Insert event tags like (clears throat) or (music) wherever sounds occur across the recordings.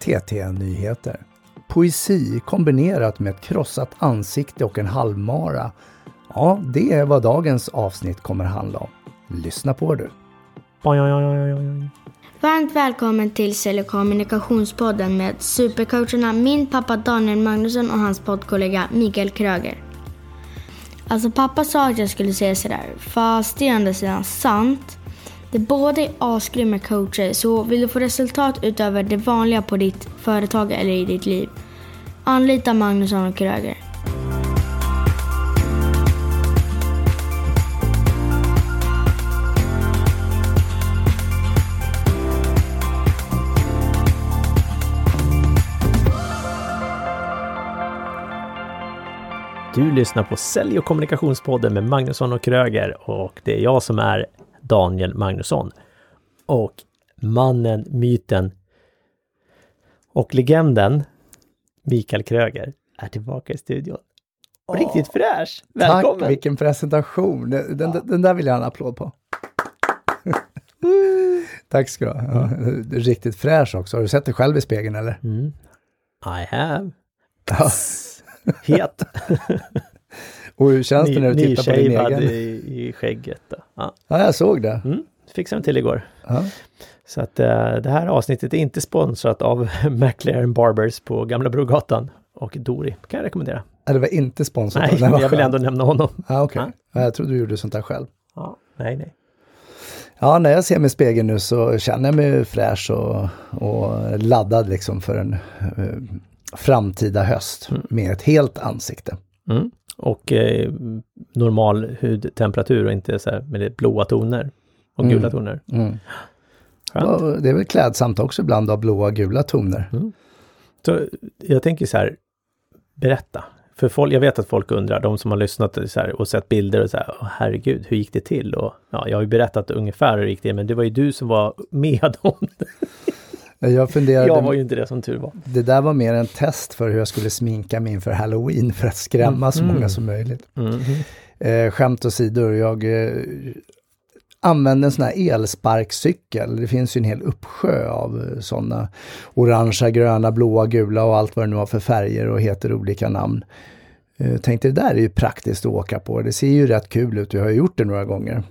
TT-nyheter. Poesi kombinerat med ett krossat ansikte och en halvmara. Ja, det är vad dagens avsnitt kommer handla om. Lyssna på du. Varmt välkommen till Sälj och kommunikationspodden med supercoacherna min pappa Daniel Magnusson och hans poddkollega Mikael Kröger. Alltså pappa sa att jag skulle säga sådär, fast det är å andra sidan sant. De båda är asgrymma coacher, så vill du få resultat utöver det vanliga på ditt företag eller i ditt liv, anlita Magnusson och Kröger. Du lyssnar på Sälj och kommunikationspodden med Magnusson och Kröger och det är jag som är Daniel Magnusson. Och mannen, myten och legenden Mikael Kröger är tillbaka i studion. Och riktigt fräsch! Välkommen! Tack, vilken presentation! Den, den, den där vill jag ha en applåd på. (laughs) Tack ska du ha. Ja, riktigt fräsch också. Har du sett dig själv i spegeln eller? Mm. I have. Ja. (laughs) Het. (laughs) Och hur känns det när du tittar på din egen? i, i skägget. Då. Ja. Ja, jag såg det. Mm. Fixade den till igår. Ja. Så att eh, det här avsnittet är inte sponsrat av (laughs) McLaren Barbers på Gamla Brogatan och Dori. Kan jag rekommendera. Ja, Det var inte sponsrat. Nej, jag vill skönt. ändå nämna honom. Ja, okej. Ja. Ja, jag trodde du gjorde sånt där själv. Ja, nej, nej. Ja, när jag ser mig i spegeln nu så känner jag mig fräsch och, och laddad liksom för en eh, framtida höst med ett helt ansikte. Mm. Och eh, normal hudtemperatur och inte så här med blåa toner och Mm. gula toner. Mm. Det är väl klädsamt också ibland av blåa och gula toner. Så jag tänker så här, berätta. För folk, jag vet att folk undrar, de som har lyssnat här, och sett bilder och så här, Åh, herregud, hur gick det till? Och, ja, jag har ju berättat ungefär hur det gick till, men det var ju du som var med om det. Jag funderade, Jag var ju inte det som tur var. det där var mer en test för hur jag skulle sminka mig inför halloween för att skrämma så många som möjligt. Mm. Eh, skämt åsidor, jag eh, använde en sån här elsparkcykel. Det finns ju en hel uppsjö av eh, sådana orangea, gröna, blåa, gula och allt vad det nu har för färger och heter olika namn. Eh, tänkte det där är ju praktiskt att åka på. Det ser ju rätt kul ut, jag har gjort det några gånger.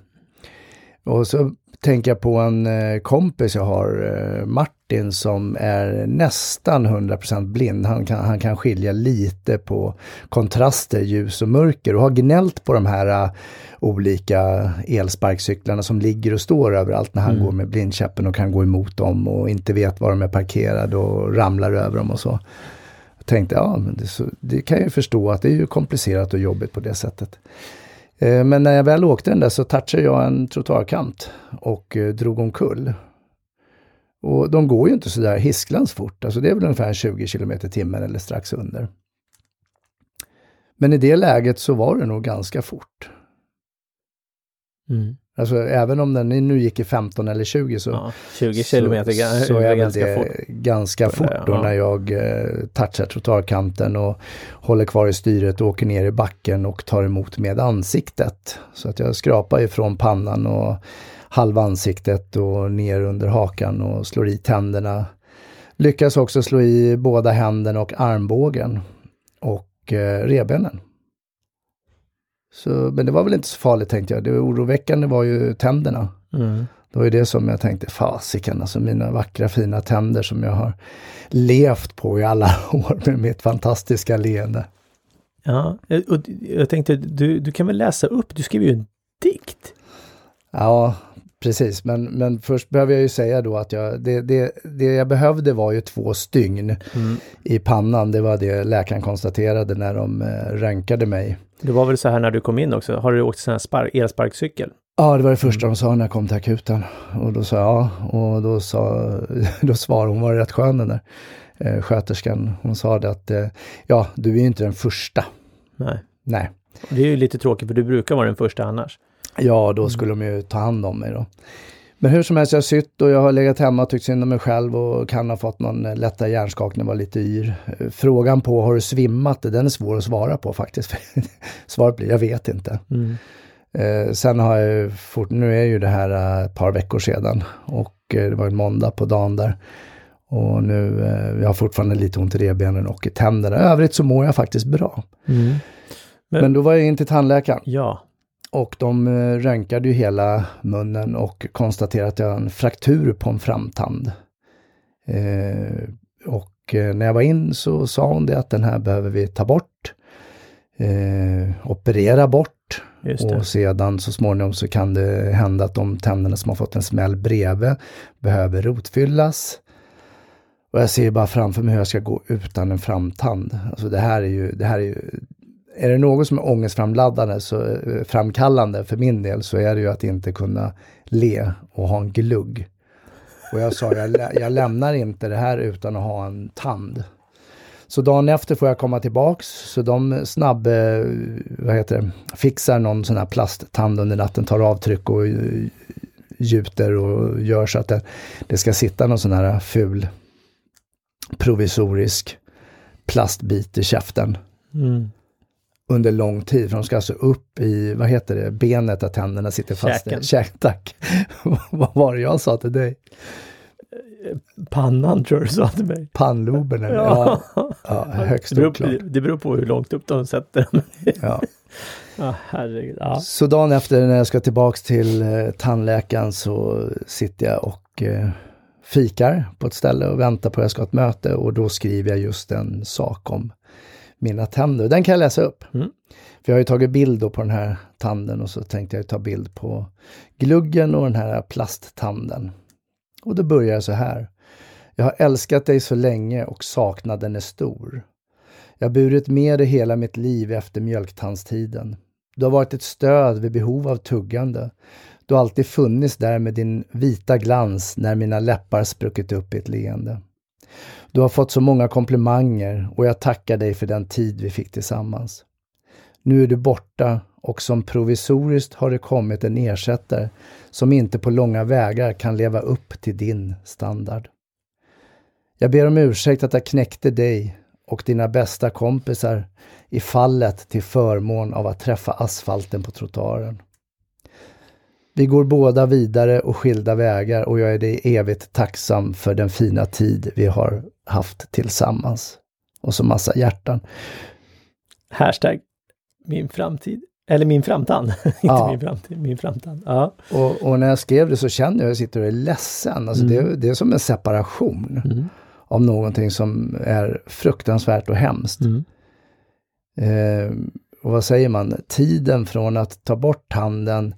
Och så tänker jag på en eh, kompis jag har, eh, Martin, som är nästan 100% blind. Han kan, han kan skilja lite på kontraster, ljus och mörker och har gnällt på de här eh, olika elsparkcyklarna som ligger och står överallt när han går med blindkäppen och kan gå emot dem och inte vet var de är parkerade och ramlar över dem och så. Jag tänkte, ja, men det, så, det kan jag ju förstå att det är ju komplicerat och jobbigt på det sättet. Eh, Men när jag väl åkte den där så touchade jag en trottoarkant och eh, drog omkull. Och de går ju inte så där hisklans fort, alltså det är väl ungefär 20 km i timmen eller strax under. Men i det läget så var det nog ganska fort. Mm. Alltså även om den nu gick i 15 eller 20 så, Ja, 20 kilometer så, så är ganska det fort. ganska fort då Ja. när jag eh, touchar trottoarkanten och håller kvar i styret och åker ner i backen och tar emot med ansiktet. Så att jag skrapar ifrån pannan och halva ansiktet och ner under hakan och slår i tänderna. Lyckas också slå i båda händerna och armbågen och eh, revbenen. Så, men det var väl inte så farligt tänkte jag. Det oroväckande var ju tänderna. Mm. Det var ju det som jag tänkte, fasiken alltså mina vackra fina tänder som jag har levt på i alla (laughs) år med mitt fantastiska leende. Ja, och jag tänkte, du, du kan väl läsa upp, du skriver ju en dikt. Ja, precis. Men, men först behöver jag ju säga då att jag, det, det, det jag behövde var ju två stygn i pannan. Det var det läkaren konstaterade när de eh, röntgade mig. Det var väl så här när du kom in också, har du åkt sån här spark, elsparkcykel? Ja, det var det första de sa när jag kom till akuten. Och då sa jag ja, och då, sa, (laughs) då svarade hon, var rätt skön den där eh, sköterskan. Hon sa det att, eh, ja, du är ju inte den första. Nej. Nej. Det är ju lite tråkigt för du brukar vara den första annars. Ja, då skulle de ju ta hand om mig då. Men hur som helst, jag har sytt och jag har legat hemma och tyckt synd om mig själv och kan ha fått någon eh, lättare hjärnskakning, var lite yr. Eh, Frågan på har du svimmat, den är svår att svara på faktiskt. (laughs) Svaret blir, jag vet inte. Mm. Eh, sen har jag ju fort, nu är ju det här eh, ett par veckor sedan och det var en måndag på dagen där. Och nu, eh, jag har fortfarande lite ont i revbenen och i tänderna. I övrigt så mår jag faktiskt bra. Mm. Men, Men- då var jag in till tandläkaren Ja. Och de eh, röntgade ju hela munnen och konstaterade att jag har en fraktur på en framtand. Eh, och eh, när jag var in så sa hon det att den här behöver vi ta bort, eh, operera bort och sedan så småningom så kan det hända att de tänderna som har fått en smäll bredvid behöver rotfyllas. Och jag ser bara framför mig hur jag ska gå utan en framtand. Alltså det här är ju, det här är ju, är det något som är ångestframladdande, så, eh, framkallande för min del, så är det ju att inte kunna le och ha en glugg. Och jag sa, jag, lä- jag lämnar inte det här utan att ha en tand. Så dagen efter får jag komma tillbaks, så de snabb, eh, vad heter det, fixar någon sån här plasttand under natten, tar avtryck och eh, gjuter och gör så att det, det ska sitta någon sån här ful provisorisk plastbit i käften Mm under lång tid. För de ska alltså upp i, vad heter det, benet där tänderna sitter fast. Käken. Käk, tack. (laughs) vad var det jag sa till dig? Pannan tror du sa till mig. Pannloben eller? Ja. ja, högst det, beror oklart. på, det beror på hur långt upp de sätter den. Ja. (laughs) Ja, herregud. Ja. Så dagen efter när jag ska tillbaks till eh, tandläkaren så sitter jag och eh, fikar på ett ställe och väntar på att jag ska ha ett möte och då skriver jag just en sak om mina tänder. Den kan jag läsa upp. Mm. För jag har ju tagit bild på den här tanden och så tänkte jag ta bild på gluggen och den här plasttanden. Och då börjar så här. Jag har älskat dig så länge och saknaden är stor. Jag har burit med dig hela mitt liv efter mjölktandstiden. Du har varit ett stöd vid behov av tuggande. Du har alltid funnits där med din vita glans när mina läppar spruckit upp i ett leende. Du har fått så många komplimanger och jag tackar dig för den tid vi fick tillsammans. Nu är du borta och som provisoriskt har det kommit en ersättare som inte på långa vägar kan leva upp till din standard. Jag ber om ursäkt att jag knäckte dig och dina bästa kompisar i fallet till förmån av att träffa asfalten på trottoaren. Vi går båda vidare och skilda vägar och jag är dig evigt tacksam för den fina tid vi har haft tillsammans. Och så massa hjärtan. Hashtag min framtid. Eller min framtand. (laughs) Inte Ja. min framtid, min framtand. Ja. Och, och när jag skrev det så kände jag att jag sitter och är ledsen. Alltså det, det är som en separation Mm. av någonting som är fruktansvärt och hemskt. Mm. Eh, och vad säger man? Tiden från att ta bort tanden,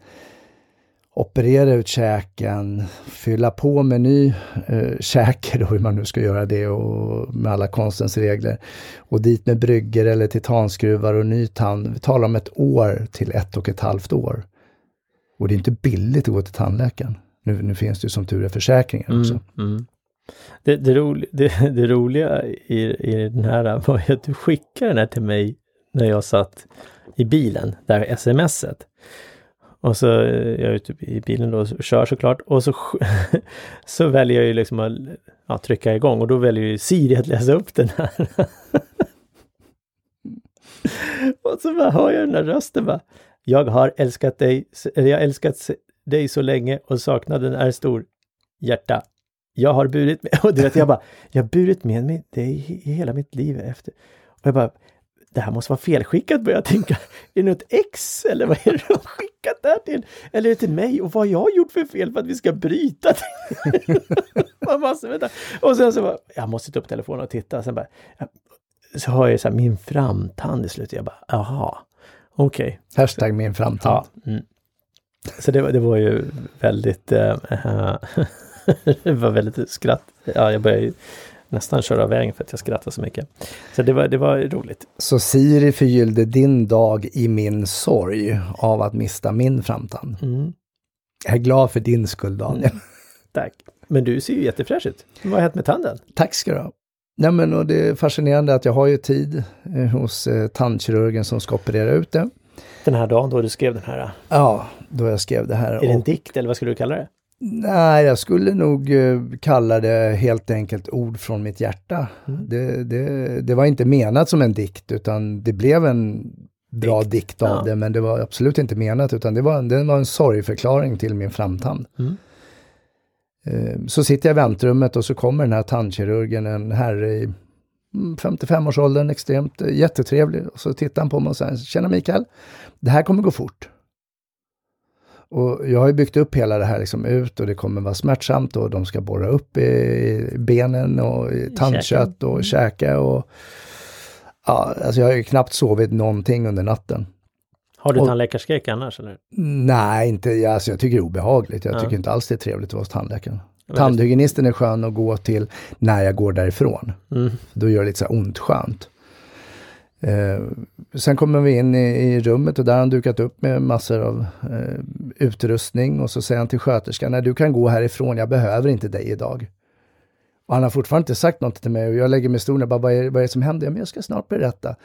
operera ut käken, fylla på med ny eh, käke, då hur man nu ska göra det och med alla konstens regler. Och dit med brygger eller titanskruvar och ny tand. Vi talar om ett år till ett och ett halvt år. Och det är inte billigt att gå till tandläkaren. Nu, nu finns det ju som tur är försäkringar också. Mm. Mm. Det, det, roli, det, det roliga i, i den här var att du skickade den här till mig när jag satt i bilen, där smset. Och så är jag är ute typ i bilen då och kör såklart och så, (laughs) så väljer jag ju liksom att ja, trycka igång och då väljer ju Siri att läsa upp den här. (laughs) och så bara hör jag den där rösten bara. Jag har älskat dig, eller jag har älskat dig så länge och saknaden är stor. Hjärta. Jag har burit med, (laughs) och du vet jag bara, jag har burit med mig dig i hela mitt liv efter. Och jag bara, det här måste vara felskickat börjar jag tänka. Är det något ex eller vad är det de skickat det här till? Eller är det till mig? Och vad har jag gjort för fel för att vi ska bryta? (laughs) Man måste, vänta. Och sen så bara, jag måste ta upp telefonen och titta. Sen bara, så har jag så här, min framtand i slutet. Jag bara, jaha, okej. Hashtag min framtand. Ja. Mm. Så det, var- det var ju väldigt, eh, (laughs) det var väldigt skratt. Ja, jag började nästan köra av vägen för att jag skrattade så mycket. Så det var, det var roligt. Så Siri förgyllde din dag i min sorg av att mista min framtand. Mm. Jag är glad för din skull Daniel. Tack. Men du ser ju jättefräsch ut. Vad har hänt med tanden? Tack ska du ha. Nej, men, och det är fascinerande att jag har ju tid eh, hos eh, tandkirurgen som ska operera ut det. Den här dagen då du skrev den här. Ja, då jag skrev det här. Är det en dikt eller vad skulle du kalla det? Nej, jag skulle nog eh, kalla det helt enkelt ord från mitt hjärta. Mm. Det, det, det var inte menat som en dikt utan det blev en bra dikt av Ja. det, men det var absolut inte menat, utan det var, det var en sorgförklaring till min framtand. Mm. Eh, Så sitter jag i väntrummet och så kommer den här tandkirurgen, en herre i mm, 55-årsåldern, extremt eh, jättetrevlig. Och så tittar han på mig och säger, tjena Mikael, det här kommer gå fort. Och jag har ju byggt upp hela det här liksom ut och det kommer vara smärtsamt och de ska borra upp i benen och i tandkött och käka och ja, alltså jag har ju knappt sovit någonting under natten. Har du Och- tandläkarskräck annars eller? Nej, inte, alltså jag tycker det är obehagligt. Jag Ja. tycker inte alls det är trevligt att vara hos tandläkaren. Tandhygienisten är skön att gå till när jag går därifrån. Mm. Då gör det lite så här ont skönt. Eh, sen kommer vi in i, i rummet och där har han dukat upp med massor av eh, utrustning och så säger han till sköterskan, nej du kan gå härifrån, jag behöver inte dig idag. Och han har fortfarande inte sagt något till mig och jag lägger mig i stolen och bara, vad är, vad är det som händer? Ja, men jag ska snart berätta.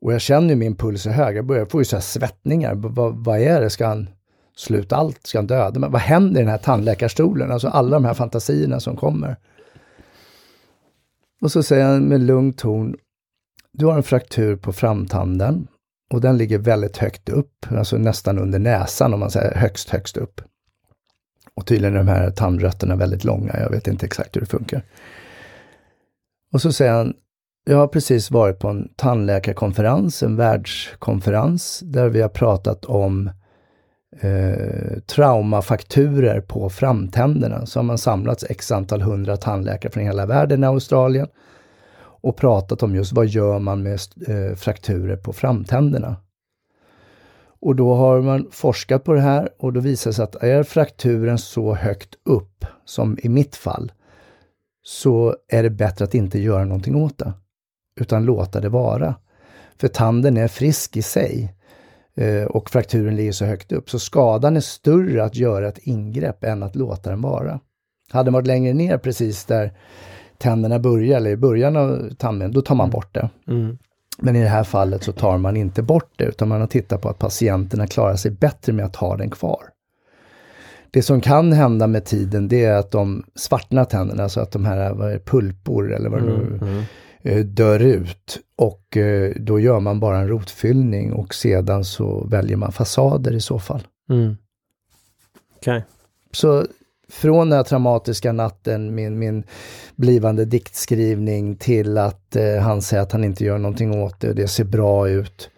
Och jag känner ju min puls är hög, jag börjar få ju så här svettningar. B- vad- vad är det? Ska han sluta allt? Ska han döda mig? Vad händer i den här tandläkarstolen? Alltså alla de här fantasierna som kommer. Och så säger han med lugn ton, du har en fraktur på framtanden och den ligger väldigt högt upp, alltså nästan under näsan om man säger högst, högst upp. Och tydligen är de här tandrötterna väldigt långa, jag vet inte exakt hur det funkar. Och så säger han, jag har precis varit på en tandläkarkonferens, en världskonferens, där vi har pratat om eh, traumafakturer på framtänderna. Så har man samlats x antal hundra tandläkare från hela världen i Australien och pratat om just vad gör man med eh, frakturer på framtänderna. Och då har man forskat på det här och då visar det sig att är frakturen så högt upp som i mitt fall så är det bättre att inte göra någonting åt det utan låta det vara. För tanden är frisk i sig eh, och frakturen ligger så högt upp så skadan är större att göra ett ingrepp än att låta den vara. Hade den varit längre ner precis där tänderna börjar eller i början av tandben, då tar man bort det. Mm. Men i det här fallet så tar man inte bort det utan man har tittat på att patienterna klarar sig bättre med att ha den kvar. Det som kan hända med tiden det är att de svartna tänderna, så att de här vad är pulpor eller vad det nu Mm. eh, dör ut och eh, då gör man bara en rotfyllning och sedan så väljer man fasader i så fall. Mm. Okej. Så från den här traumatiska natten, min, min blivande diktskrivning till att eh, han säger att han inte gör någonting åt det och det ser bra ut.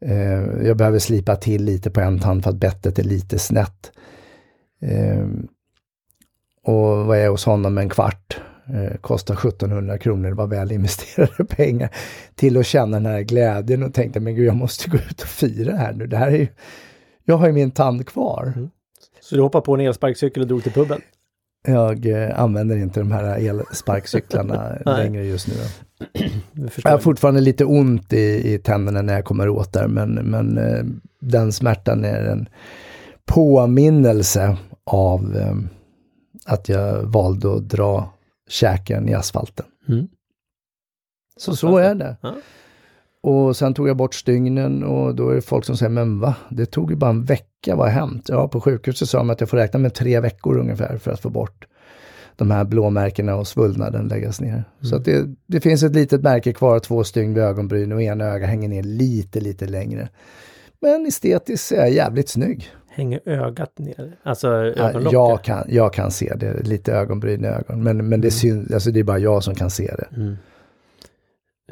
Eh, jag behöver slipa till lite på en tand för att bettet är lite snett. Eh, och vad är hos honom en kvart? Eh, kostar 1700 kronor, det var väl investerade (laughs) pengar. Till att känna den här glädjen och tänkte, men gud jag måste gå ut och fira här nu. Det här är ju, jag har ju min tand kvar. Mm. Så du hoppade på en elsparkcykel och drog till puben? Jag eh, använder inte de här elsparkcyklarna (laughs) längre just nu. (clears throat) Jag har fortfarande lite ont i, i tänderna när jag kommer åt där, men, men eh, den smärtan är en påminnelse av eh, att jag valde att dra käken i asfalten. Mm. Så så är det. Ja. Och sen tog jag bort stygnen och då är det folk som säger, men va? Det tog ju bara en vecka, vad har hänt? Ja, på sjukhuset sa de att jag får räkna med tre veckor ungefär för att få bort de här blåmärkena och svullnaden läggas ner. Så att det, det finns ett litet märke kvar, två stygn vid ögonbryn och ena öga hänger ner lite, lite längre. Men estetiskt är jag jävligt snygg. Hänger ögat ner? Alltså Ja, ögonlocket? Jag kan, jag kan se det, lite ögonbryn i ögon. Men, men det, syns, alltså det är bara jag som kan se det. Mm.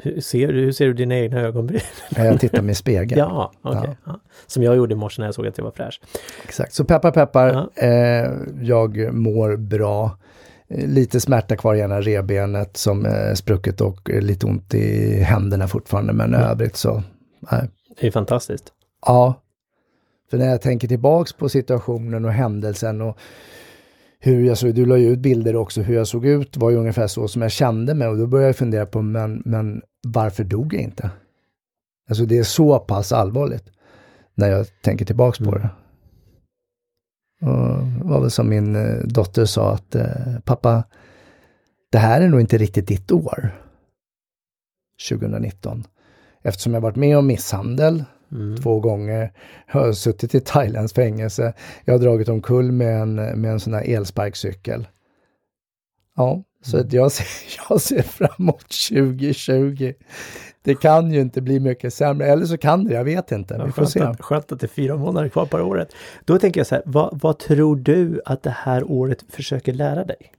Hur, ser, du- hur ser du dina egna ögonbryn? Jag tittar i spegeln. (laughs) ja, okej. Ja. Som jag gjorde i morse när jag såg att jag var fräsch. Exakt, så peppar peppar, Ja. eh, jag mår bra. Eh, Lite smärta kvar i ena revbenet som är sprucket och eh, lite ont i händerna fortfarande, men i övrigt så, nej. Det är fantastiskt. Ja. För när jag tänker tillbaks på situationen och händelsen och hur jag såg du la ju ut bilder också, hur jag såg ut var ju ungefär så som jag kände mig och då började jag fundera på, men, men varför dog jag inte? Alltså det är så pass allvarligt när jag tänker tillbaks på det. Och det var väl som min eh, dotter sa att eh, pappa, det här är nog inte riktigt ditt år. 2019. Eftersom jag varit med om misshandel Mm. två gånger, jag har suttit i Thailands fängelse, jag har dragit omkull med en, med en sån här elsparkcykel. Ja, Så att jag, ser, (laughs) jag ser fram emot 2020. Det kan ju inte bli mycket sämre, eller så kan det, jag vet inte. Vi får se. Skönt att det är fyra månader kvar på året. Då tänker jag så här, vad, vad tror du att det här året försöker lära dig?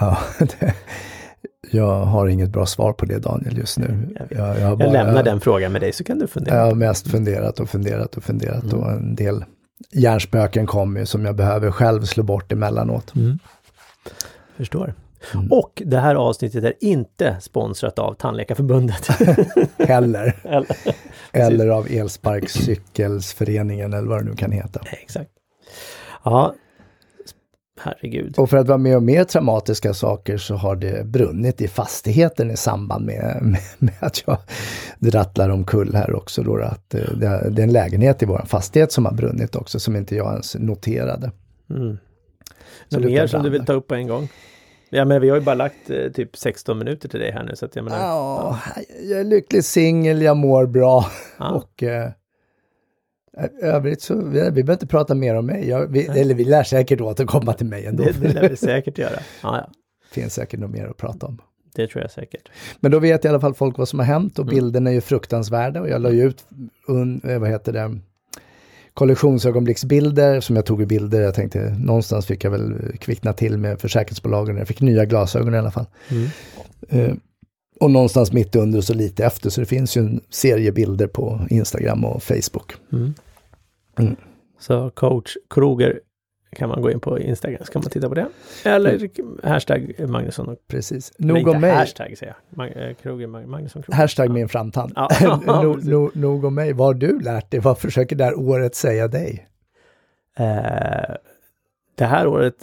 Ja, (laughs) det, jag har inget bra svar på det Daniel just nu. Jag, vet. Jag, jag, jag bara- lämnar den frågan med dig så kan du fundera. Jag har mest funderat och funderat och funderat Mm. och en del hjärnspöken kommer ju som jag behöver själv slå bort emellanåt. Mm. Förstår. Mm. Och det här avsnittet är inte sponsrat av Tandläkarförbundet. (laughs) Heller. Eller, (laughs) eller av Elsparkcykelsföreningen eller vad det nu kan heta. exakt. Ja, herregud. Och för att vara med om mer traumatiska saker så har det brunnit i fastigheten i samband med, med, med att jag rattlar omkull här också. Då, att eh, det, det är en lägenhet i vår fastighet som har brunnit också som inte jag ens noterade. Mm. Något mer som du vill ta upp på en gång? Ja men vi har ju bara lagt eh, typ 16 minuter till dig här nu så att jag menar. Ja, jag är lycklig singel, jag mår bra Ja. och eh, övrigt så, vi, vi behöver inte prata mer om mig. Jag, vi, eller vi lär säkert återkomma till mig ändå. det, det lär vi säkert göra. (laughs) Ja, ja, finns säkert något mer att prata om. det tror jag säkert. Men då vet i alla fall folk vad som har hänt Mm. och bilderna är ju fruktansvärda och jag la ju ut, un, eh, vad heter det, kollektionsögonblicksbilder som jag tog i bilder. Jag tänkte någonstans fick jag väl kvickna till med försäkringsbolagen. Jag fick nya glasögon i alla fall. Mm. Eh, och någonstans mitt under och så lite efter. Så det finns ju en serie bilder på Instagram och Facebook. Mm. Mm. Så coach Kroger kan man gå in på Instagram så kan man titta på det. Eller hashtag Magnusson och Precis. Nog om mig. hashtag säger jag. Mag, eh, Kroger, Mag, Magnusson Kroger. Hashtag min framtand. Ja. (laughs) no, no, (laughs) nog om mig. Vad har du lärt dig? Vad försöker det här året säga dig? Eh, det här året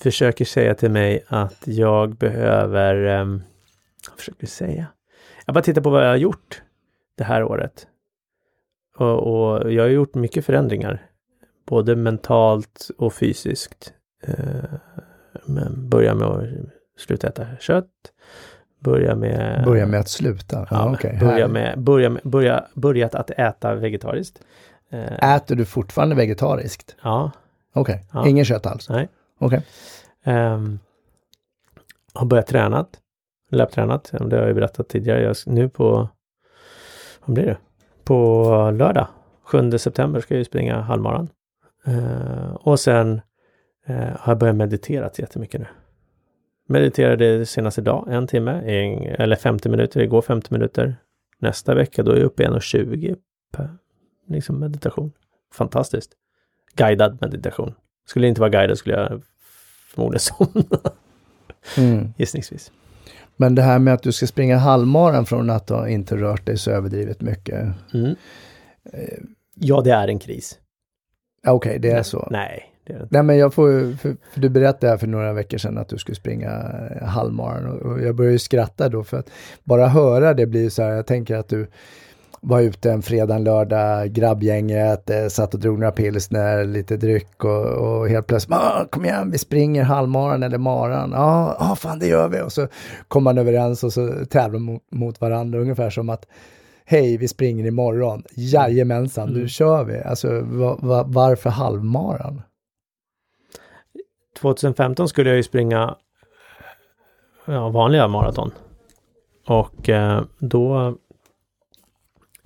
försöker säga till mig att jag behöver, vad försöker säga? Jag bara tittar på vad jag har gjort det här året. Och, och jag har gjort mycket förändringar, både mentalt och fysiskt. Eh, men börja med att sluta äta kött, börja med... Börja med att sluta. Ja, okej. börja med, börja med, börja, börjat att äta vegetariskt. Eh, Äter du fortfarande vegetariskt? ja, Okej, Ja. ingen kött alls? nej. Okej. Um, har börjat tränat. Löptränat. Det har jag ju berättat tidigare. Jag, nu på, vad blir det? På lördag, 7 september, ska jag ju springa halvmaran. Eh, och sen eh, har jag börjat meditera jättemycket nu. Mediterade senast idag, en timme, en, eller 50 minuter, igår 50 minuter. Nästa vecka då är jag uppe i 1,20 per liksom meditation. Fantastiskt. Guidad meditation. Skulle det inte vara guidad skulle jag förmodligen somna, Mm. (laughs) gissningsvis. Men det här med att du ska springa halvmaran från att ha inte rört dig så överdrivet mycket. Mm. Ja, det är en kris. Ja, Okej, det är så. Nej, det är. Nej men jag får för, för du berättade här för några veckor sedan att du skulle springa eh, halvmaran och, och jag börjar ju skratta då för att bara höra det blir så här, jag tänker att du var ute en fredag, en lördag, grabbgänget, eh, satt och drog några pilsner, lite dryck och, och helt plötsligt, ah, kom igen, vi springer halvmaran eller maran. Ja, ah, ah, fan det gör vi. Och så kom man överens och så tävlar mot, mot varandra, ungefär som att Hej, vi springer imorgon. Jajamensan, Mm. nu kör vi. Alltså va, va, varför halvmaran? 2015 skulle jag ju springa ja, vanliga maraton. Och eh, då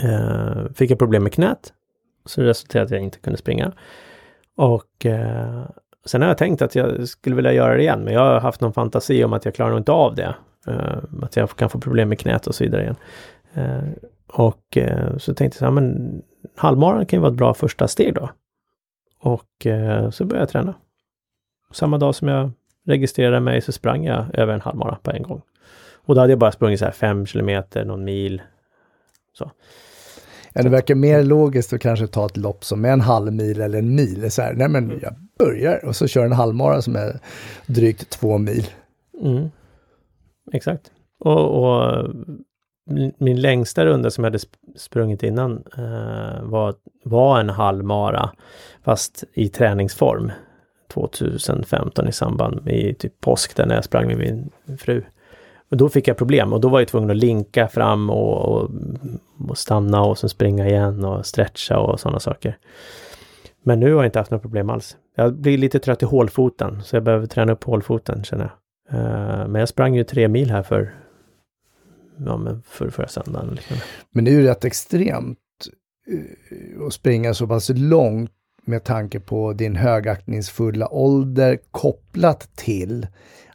eh, fick jag problem med knät. Så det resulterade i att jag inte kunde springa. Och eh, sen har jag tänkt att jag skulle vilja göra det igen, men jag har haft någon fantasi om att jag klarar nog inte av det. Eh, att jag kan få problem med knät och så vidare igen. Eh, och eh, så tänkte jag så här, men halvmaran kan ju vara ett bra första steg då. Och eh, så började jag träna. Samma dag som jag registrerade mig så sprang jag över en halvmara på en gång. Och då hade jag bara sprungit så här fem kilometer, någon mil. Ja, det verkar mer logiskt att kanske ta ett lopp som är en halv mil eller en mil. Så här, nej men jag börjar och så kör en halvmara som är drygt två mil. Mm. Exakt. Och, och min- längsta runda som jag hade sp- sprungit innan eh, var, var en halvmara fast i träningsform 2015 i samband med typ påsk där när jag sprang med min fru. Men då fick jag problem och då var jag tvungen att linka fram och, och, och stanna och sen springa igen och stretcha och sådana saker. Men nu har jag inte haft några problem alls. Jag blir lite trött i hålfoten, så jag behöver träna upp hålfoten känner jag. Eh, men jag sprang ju tre mil här för, ja men för förra söndagen. Liksom. Men det är ju rätt extremt eh, att springa så pass långt med tanke på din högaktningsfulla ålder kopplat till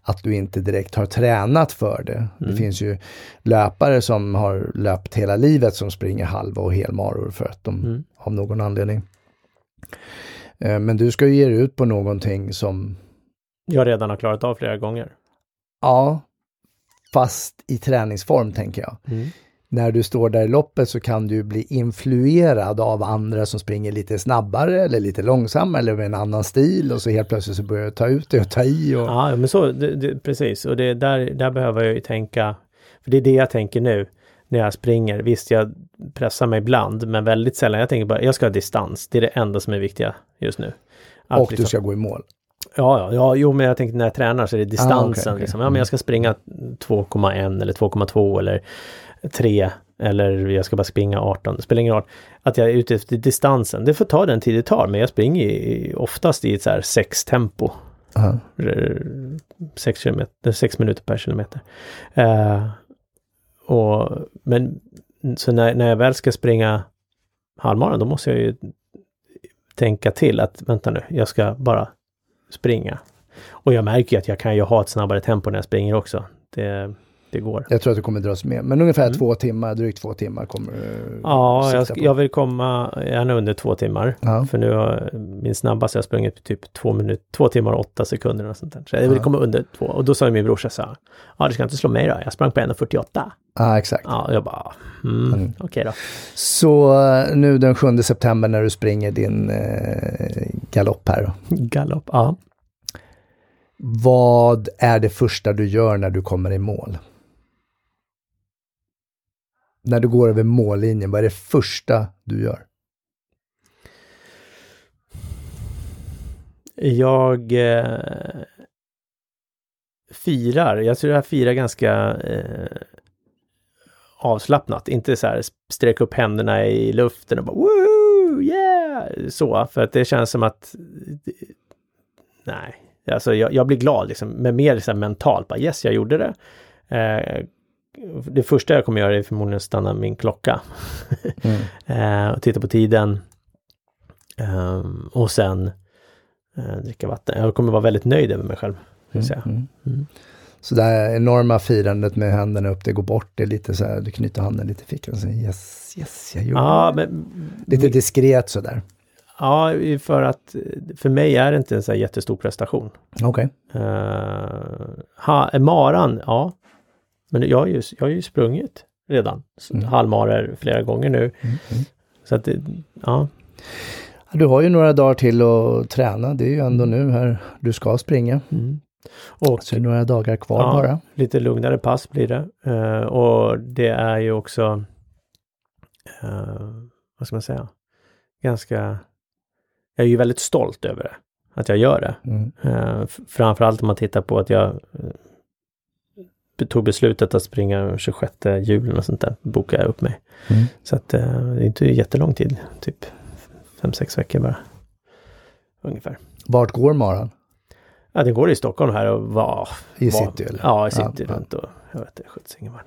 att du inte direkt har tränat för det. Mm. Det finns ju löpare som har löpt hela livet som springer halva och helmaror för att de mm. av någon anledning. Eh, men du ska ju ge dig ut på någonting som jag redan har klarat av flera gånger. Ja, fast i träningsform tänker jag. Mm när du står där i loppet så kan du bli influerad av andra som springer lite snabbare eller lite långsammare eller med en annan stil och så helt plötsligt så börjar du ta ut det och ta i. Och... Ja, men så, det, det, precis. Och det, där, där behöver jag ju tänka, för det är det jag tänker nu när jag springer. Visst, jag pressar mig ibland, men väldigt sällan. Jag tänker bara, jag ska ha distans. Det är det enda som är viktiga just nu. Att och liksom, du ska gå i mål. Ja, ja, ja, jo, men jag tänkte när jag tränar så är det distansen. Ah, okay, okay. Liksom. Ja, men jag ska springa 2,1 eller 2,2 eller 3 eller jag ska bara springa 18, det spelar ingen roll. Att jag är ute efter distansen, det får ta den tid det tar, men jag springer i, oftast i ett så här 6 tempo. Uh -huh. 6, kilometer, 6 minuter per kilometer. Uh, och, men så när, när jag väl ska springa halvmaran, då måste jag ju tänka till att vänta nu, jag ska bara springa. Och jag märker ju att jag kan ju ha ett snabbare tempo när jag springer också. Det, det går. Jag tror att du kommer dras med. Men ungefär mm. två timmar, drygt två timmar kommer du Ja, jag, jag, vill komma gärna under två timmar. Ja. För nu har min snabbaste jag sprungit typ två, minut, två timmar och åtta sekunder. Och sånt där. Så jag vill ja. komma under två. Och då sa min brorsa så här, ja du ska inte slå mig då, jag sprang på 1.48. Ja, exakt. Ja, jag bara, mm, mm. okej okay då. Så eh, nu den 7 september när du springer din eh, galopp här då? Galopp, ja. Vad är det första du gör när du kommer i mål? när du går över mållinjen, vad är det första du gör? Jag eh, firar, jag tror jag firar ganska eh, avslappnat, inte så här sträcka upp händerna i luften och bara Woo! Yeah! Så, för att det känns som att Nej, alltså jag, jag blir glad liksom, men mer liksom mentalt, bara yes, jag gjorde det. Eh, det första jag kommer göra är förmodligen att stanna min klocka. (laughs) Mm. eh, och titta på tiden. Eh, och sen eh, dricka vatten. Jag kommer vara väldigt nöjd över mig själv. Mm, mm. Mm. Så det här enorma firandet med händerna upp, det går bort. Det är lite så här, du knyter handen lite i fickan och säger yes, yes, jag gjorde ja, det. Men, lite diskret sådär. Ja, för att för mig är det inte en så här jättestor prestation. Okej. Okay. Uh, eh, maran, ja, men jag har ju, jag har ju sprungit redan mm. halvmarer flera gånger nu. Mm. Mm. Så att ja. Du har ju några dagar till att träna. Det är ju ändå nu här du ska springa. Mm. Och, så några dagar kvar ja, bara. Lite lugnare pass blir det. Uh, och det är ju också, uh, vad ska man säga, ganska, jag är ju väldigt stolt över det. Att jag gör det. Mm. Uh, framförallt om man tittar på att jag tog beslutet att springa 26 juli och sånt där, bokade jag upp mig. Mm. Så att det är inte jättelång tid, typ 5-6 veckor bara. Ungefär. Vart går maran? Ja, den går i Stockholm här och var... I city eller? Ja, i city ja, runt och jag vet inte, sjuttsingen var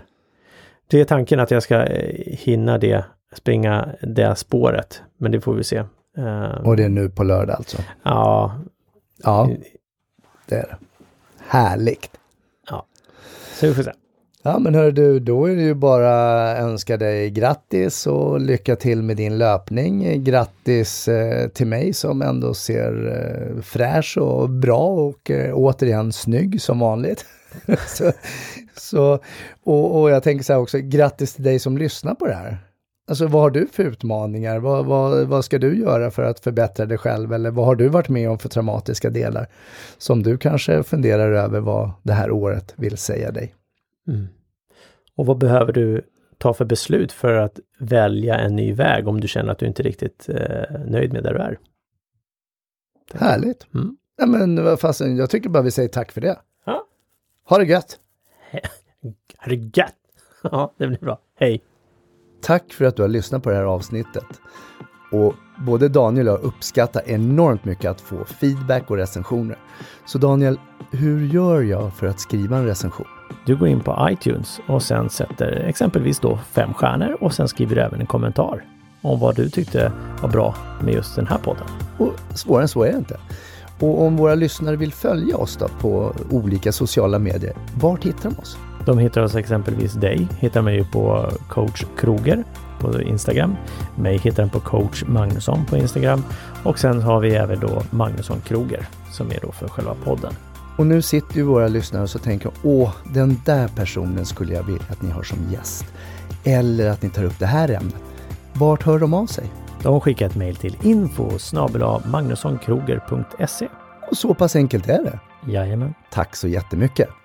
det. är tanken att jag ska eh, hinna det, springa det spåret, men det får vi se. Uh, och det är nu på lördag alltså? Ja. Ja, det är det. Härligt. Så vi får se. Ja men hör du, då är det ju bara önska dig grattis och lycka till med din löpning. Grattis eh, till mig som ändå ser eh, fräsch och bra och eh, återigen snygg som vanligt. (laughs) så, så, och, och jag tänker så här också, grattis till dig som lyssnar på det här. Alltså vad har du för utmaningar? Vad, vad, vad ska du göra för att förbättra dig själv? Eller vad har du varit med om för traumatiska delar som du kanske funderar över vad det här året vill säga dig? Mm. Och vad behöver du ta för beslut för att välja en ny väg om du känner att du inte riktigt eh, nöjd med där du är? Härligt! Mm. Ja, men vad fasen, jag tycker bara vi säger tack för det. Ja. Ha det gött! (laughs) Ha det gött! (laughs) Ja, det blir bra. Hej! Tack för att du har lyssnat på det här avsnittet. Och både Daniel och jag uppskattar enormt mycket att få feedback och recensioner. Så Daniel, hur gör jag för att skriva en recension? Du går in på iTunes och sen sätter exempelvis då fem stjärnor och sen skriver du även en kommentar om vad du tyckte var bra med just den här podden. Och svårare än så är det inte. Och om våra lyssnare vill följa oss då på olika sociala medier, vart hittar de oss? De hittar oss exempelvis dig, hittar mig på coach Kroger på Instagram. Mig hittar den på coach Magnusson på Instagram och sen har vi även då Magnusson Kroger som är då för själva podden. Och nu sitter ju våra lyssnare och så tänker åh, den där personen skulle jag vilja att ni har som gäst. Eller att ni tar upp det här ämnet. Vart hör de av sig? De skickar ett mejl till info magnussonkroger.se. Och så pass enkelt är det. Jajamän. Tack så jättemycket!